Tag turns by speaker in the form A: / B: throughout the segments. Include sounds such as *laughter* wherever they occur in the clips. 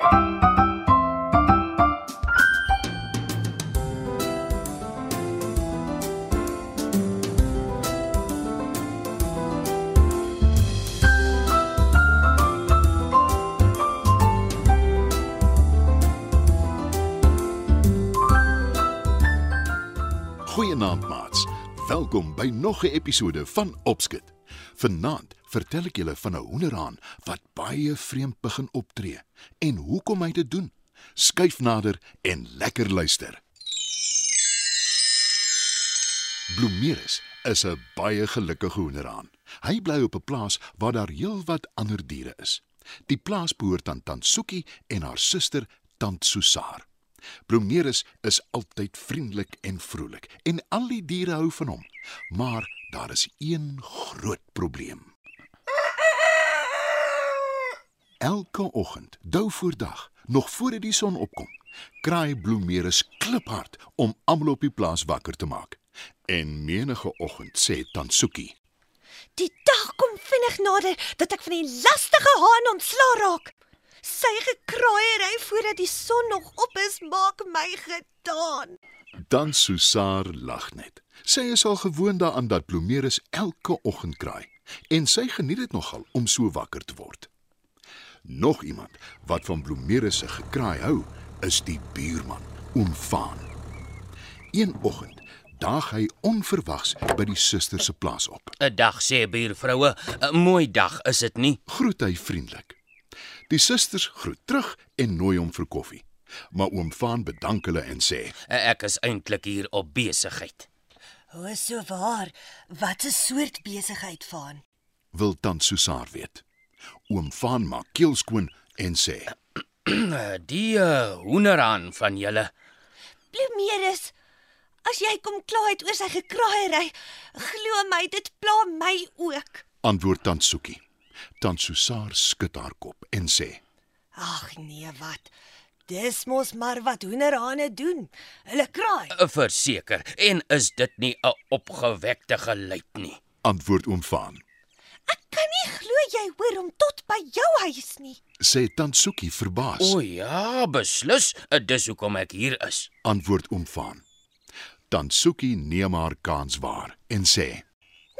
A: Goeienaand maats. Welkom by nog 'n episode van Opskit. Vanaand vertel ek julle van 'n hoenderhaan wat baie vreemd begin optree en hoekom hy dit doen. Skyf nader en lekker luister. Bloemeris is 'n baie gelukkige hoenderhaan. Hy bly op 'n plaas waar daar heelwat ander diere is. Die plaas behoort aan Tant Soekie en haar suster Tant Susaar. Bloemeris is altyd vriendelik en vrolik en al die diere hou van hom. Maar daar is een groot probleem. Elke oggend, dou voor dag, nog voor die son opkom, kraai Bloemeris kliphard om almal op die plaas wakker te maak. En menige oggend sê Tansuki:
B: Die dag kom vinnig nader dat ek van die lastige haan ontslaa raak. Sy gekraaiery voordat die son nog op is, maak my gedaan.
A: Dan Susaar lag net. Sy is al gewoond daaraan dat Bloemeris elke oggend kraai en sy geniet dit nogal om so wakker te word. Nog iemand wat van Bloemeris se gekraai hou, is die buurman, Oom Vaan. Een oggend daag hy onverwags by die suster se plaas op.
C: 'n Dag sê buurvroue, 'n mooi dag is dit nie?
A: Groet hy vriendelik. Die susters groet terug en nooi hom vir koffie. Maar oom Vaan bedank hulle en sê:
C: Ek is eintlik hier op besigheid.
B: O, so waar. Wat 'n soort besigheid van?
A: "Wil tant Susaar weet." Oom Vaan maak keel skoon en sê: *clears throat*
C: Die uh, hoenderhaan van julle.
B: Bloemeris, as jy kom kla het oor sy gekraaiery, glo my dit pla my ook.
A: Antwoord tant Soekie. Tant Susaar skud haar kop en sê:
B: Ag nee, wat? Dis mos maar wat hoenderhane doen. Hulle kraai.
C: Verseker, en is dit nie 'n opgewekte geluid nie?
A: Antwoord oom Vaan.
B: Ek kan nie glo jy hoor hom tot by jou huis nie.
A: Sê tant Soekie verbaas.
C: O ja, beslis, dis hoekom ek hier is.
A: Antwoord oom Vaan. Tant Soekie neem haar kans waar en sê: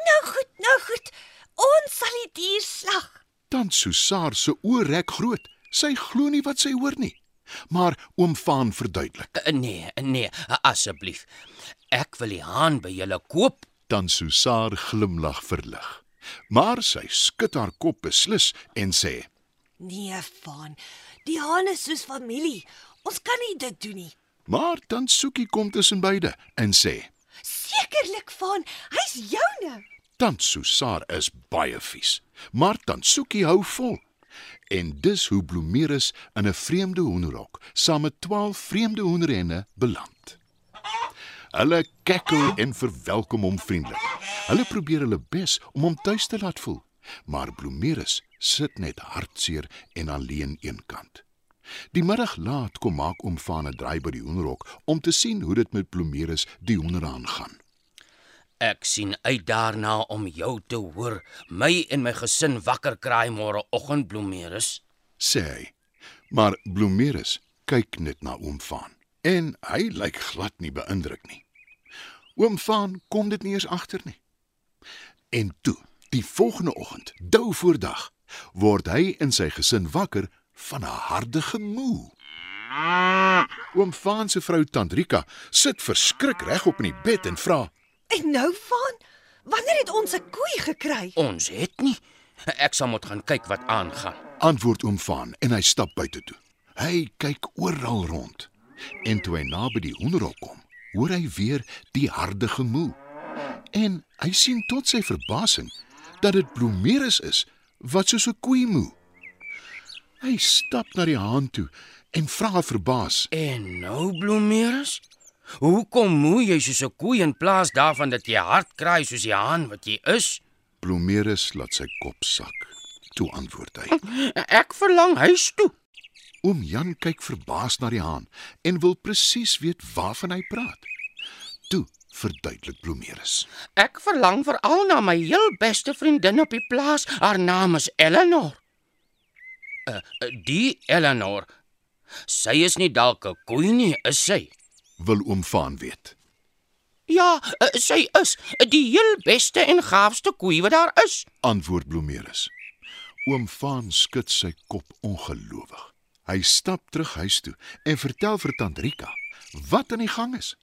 B: Nou goed, nou goed. Ons sal die dier slag.
A: Tant Susaar se oë rek groot. Sy glo nie wat sy hoor nie. Maar oom Vaan verduidelik.
C: Uh, Nee, nee, asseblief. Ek wil die haan by julle koop.
A: Tant Susaar glimlag verlig. Maar sy skud haar kop beslis en sê:
B: Nee, van. Die haan is soos familie. Ons kan nie dit doen nie.
A: "Maar tant Soekie kom tussen beide en sê:
B: Sekerlik van. Hy's joune.
A: Tant Susaar is baie vies, maar tant Soekie hou vol. En dis hoe Bloemeris in 'n vreemde hoenderhok saam met 12 vreemde hoenderhenne beland. Hulle kekkel en verwelkom hom vriendelik. Hulle probeer hulle bes om hom tuis te laat voel, maar Bloemeris sit net hartseer en alleen eenkant. Die middag laat kom maak oom Vaan 'n draai by die hoenderhok om te sien hoe dit met Bloemeris die hoender aangaan.
C: Ek sien uit daarna om jou te hoor. My en my gesin wakker kraai môre oggend bloemeris.
A: sê hy. Maar Bloemeris kyk net na oom Vaan en hy lyk glad nie beïndruk nie. Oom Vaan kom dit nie eens agter nie. En toe, die volgende oggend, dou voor dag, word hy en sy gesin wakker van 'n harde gemoe. Oom Vaan se vrou Tandrika sit verskrik regop in die bed en vra:
B: En nou van? Wanneer het ons 'n koei gekry?
C: Ons het nie. Ek sal moet gaan kyk wat aangaan.
A: Antwoord oom Vaan en hy stap buite toe. Hy kyk oral rond. En toe hy naby die hoenderhok kom, hoor hy weer die harde gemoe. En hy sien tot sy verbasing dat dit Bloemeris is wat soos 'n koei moe. Hy stap na die haan toe en vra verbaas:
C: En nou bloemeris? Hoekom moe jy soos 'n koei in plaas daarvan dat jy hard kraai soos die haan wat jy is?
A: Bloemeris laat sy kop sak. Toe antwoord hy: *laughs*
C: Ek verlang huis toe.
A: Oom Jan kyk verbaas na die haan en wil presies weet waarvan hy praat. Toe verduidelik Bloemeris.
C: Ek verlang veral na my heel beste vriendin op die plaas. Haar naam is Eleanor. Uh, uh, die Eleanor Sy is nie dalk 'n koei nie, is sy?
A: Wil oom Vaan weet.
C: Ja, uh, sy is die heel beste en gaafste koei wat daar is.
A: Antwoord Bloemeris. Oom Vaan skud sy kop ongelowig. Hy stap terug huis toe en vertel vir tant Rika wat aan die gang is.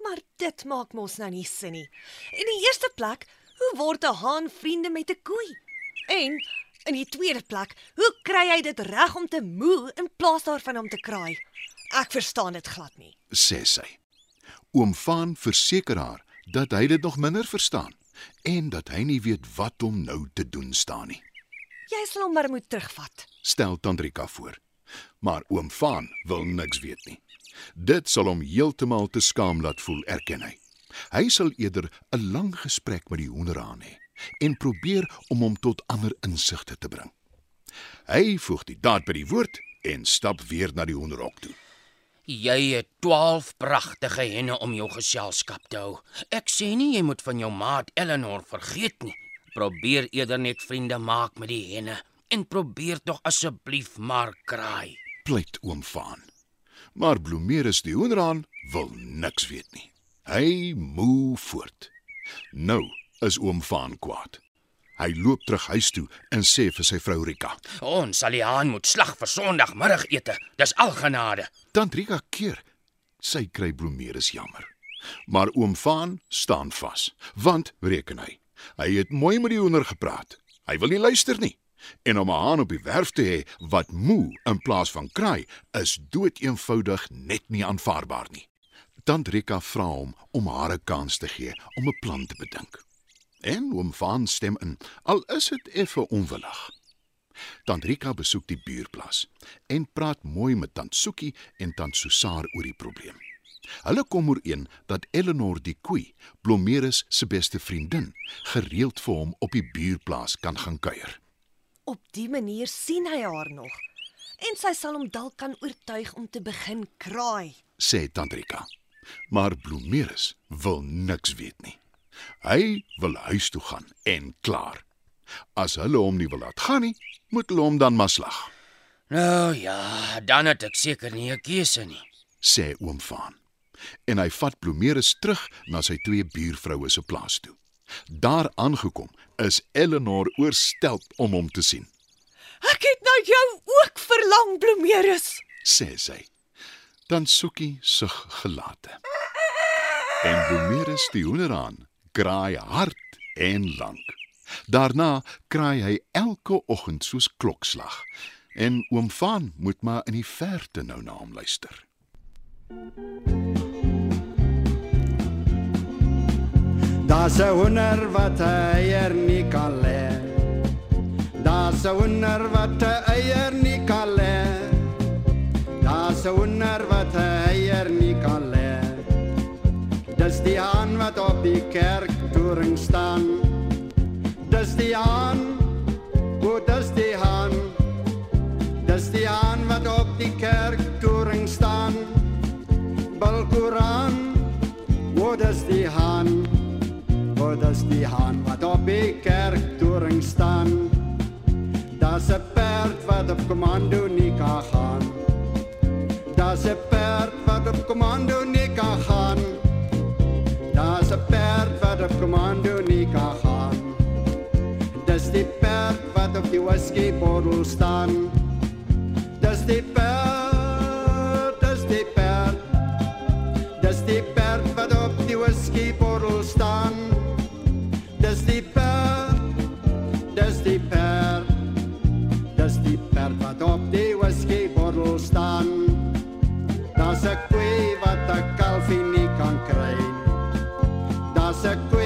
B: Maar dit maak mos nou nie sin nie. In die eerste plek, hoe word 'n haan vriende met 'n koei? En in die tweede plek, hoe kry hy dit reg om te moe in plaas daarvan om te kraai? Ek verstaan dit glad nie.
A: sê sy. Oom Vaan verseker haar dat hy dit nog minder verstaan en dat hy nie weet wat om nou te doen staan nie.
B: Jy sal hom maar moet terugvat.
A: Stel Tandrika voor. Maar oom Vaan wil niks weet nie. Dit sal hom heeltemal te skaam laat voel, erken hy. Hy sal eerder 'n lang gesprek met die hoenderhaan hê en probeer om hom tot ander insigte te bring. Hy voeg die daad by die woord en stap weer na die hoenderhok toe.
C: Jy het 12 pragtige henne om jou geselskap te hou. Ek sê nie jy moet van jou maat Eleanor vergeet nie. Probeer eerder net vriende maak met die henne en probeer tog asseblief maar kraai.
A: Pleit oom Vaan. Maar Bloemeris die hoenderhaan wil niks weet nie. Hy moe voort. Nou is oom Vaan kwaad. Hy loop terug huis toe en sê vir sy vrou Rika:
C: Ons sal die haan moet slag vir Sondagmiddagete. Dis algenade.
A: "Tant Rika keer." Sy kry Bloemeris jammer. Maar oom Vaan staan vas, want reken hy, hy het mooi met die hoender gepraat. Hy wil nie luister nie. En om 'n haan op die werf te hê wat moe in plaas van kraai, is doeteenvoudig net nie aanvaarbaar nie. Tant Rika vra hom om haar 'n kans te gee om 'n plan te bedink. En oom Vaan stem in, al is dit effe onwillig. Tant Rika besoek die buurplaas en praat mooi met tant Soekie en tant Susaar oor die probleem. Hulle kom ooreen dat Eleanor die koei, Blomeris se beste vriendin, gereeld vir hom op die buurplaas kan gaan kuier.
B: Op die manier sien hy haar nog en sy sal hom dalk kan oortuig om te begin kraai.
A: sê Tandrika. Maar Bloemeris wil niks weet nie. Hy wil huis toe gaan en klaar. As hulle hom nie wil laat gaan nie, moet hulle hom dan maar slag,
C: Nou ja, dan het ek seker nie 'n keuse nie.
A: sê oom Vaan. En hy vat Bloemeris terug na sy twee buurvroue se plaas toe. Daar aangekom, is Eleanor oorstelp om hom te sien,
B: Ek het na jou ook verlang, Bloemeris.
A: sê sy. Dan soekie sug gelate. En Bloemeris die hoenderhaan kraai hard en lank. Daarna kraai hy elke oggend soos klokslag. En oom Van moet maar in die verte nou na hom luister.
D: Daar's 'n honder wat 'n eier nie kan lê. Daar's 'n honder wat 'n eier nie kan lê. Daar's 'n honder wat 'n eier nie kan lê. Die haan wat op die kerktoring staan. Dis die haan. O, dis die haan. Dis die haan wat op die kerktoring staan. Balkoran. O, dis die haan. O, dis die haan wat op die kerktoring staan. Daar's 'n perd wat op komando nie kan gaan. Daar's 'n perd wat op komando nie kan gaan. 'n perd wat op komando nie kan gaan. Dis die perd wat op die staan. Dis die perd, Saco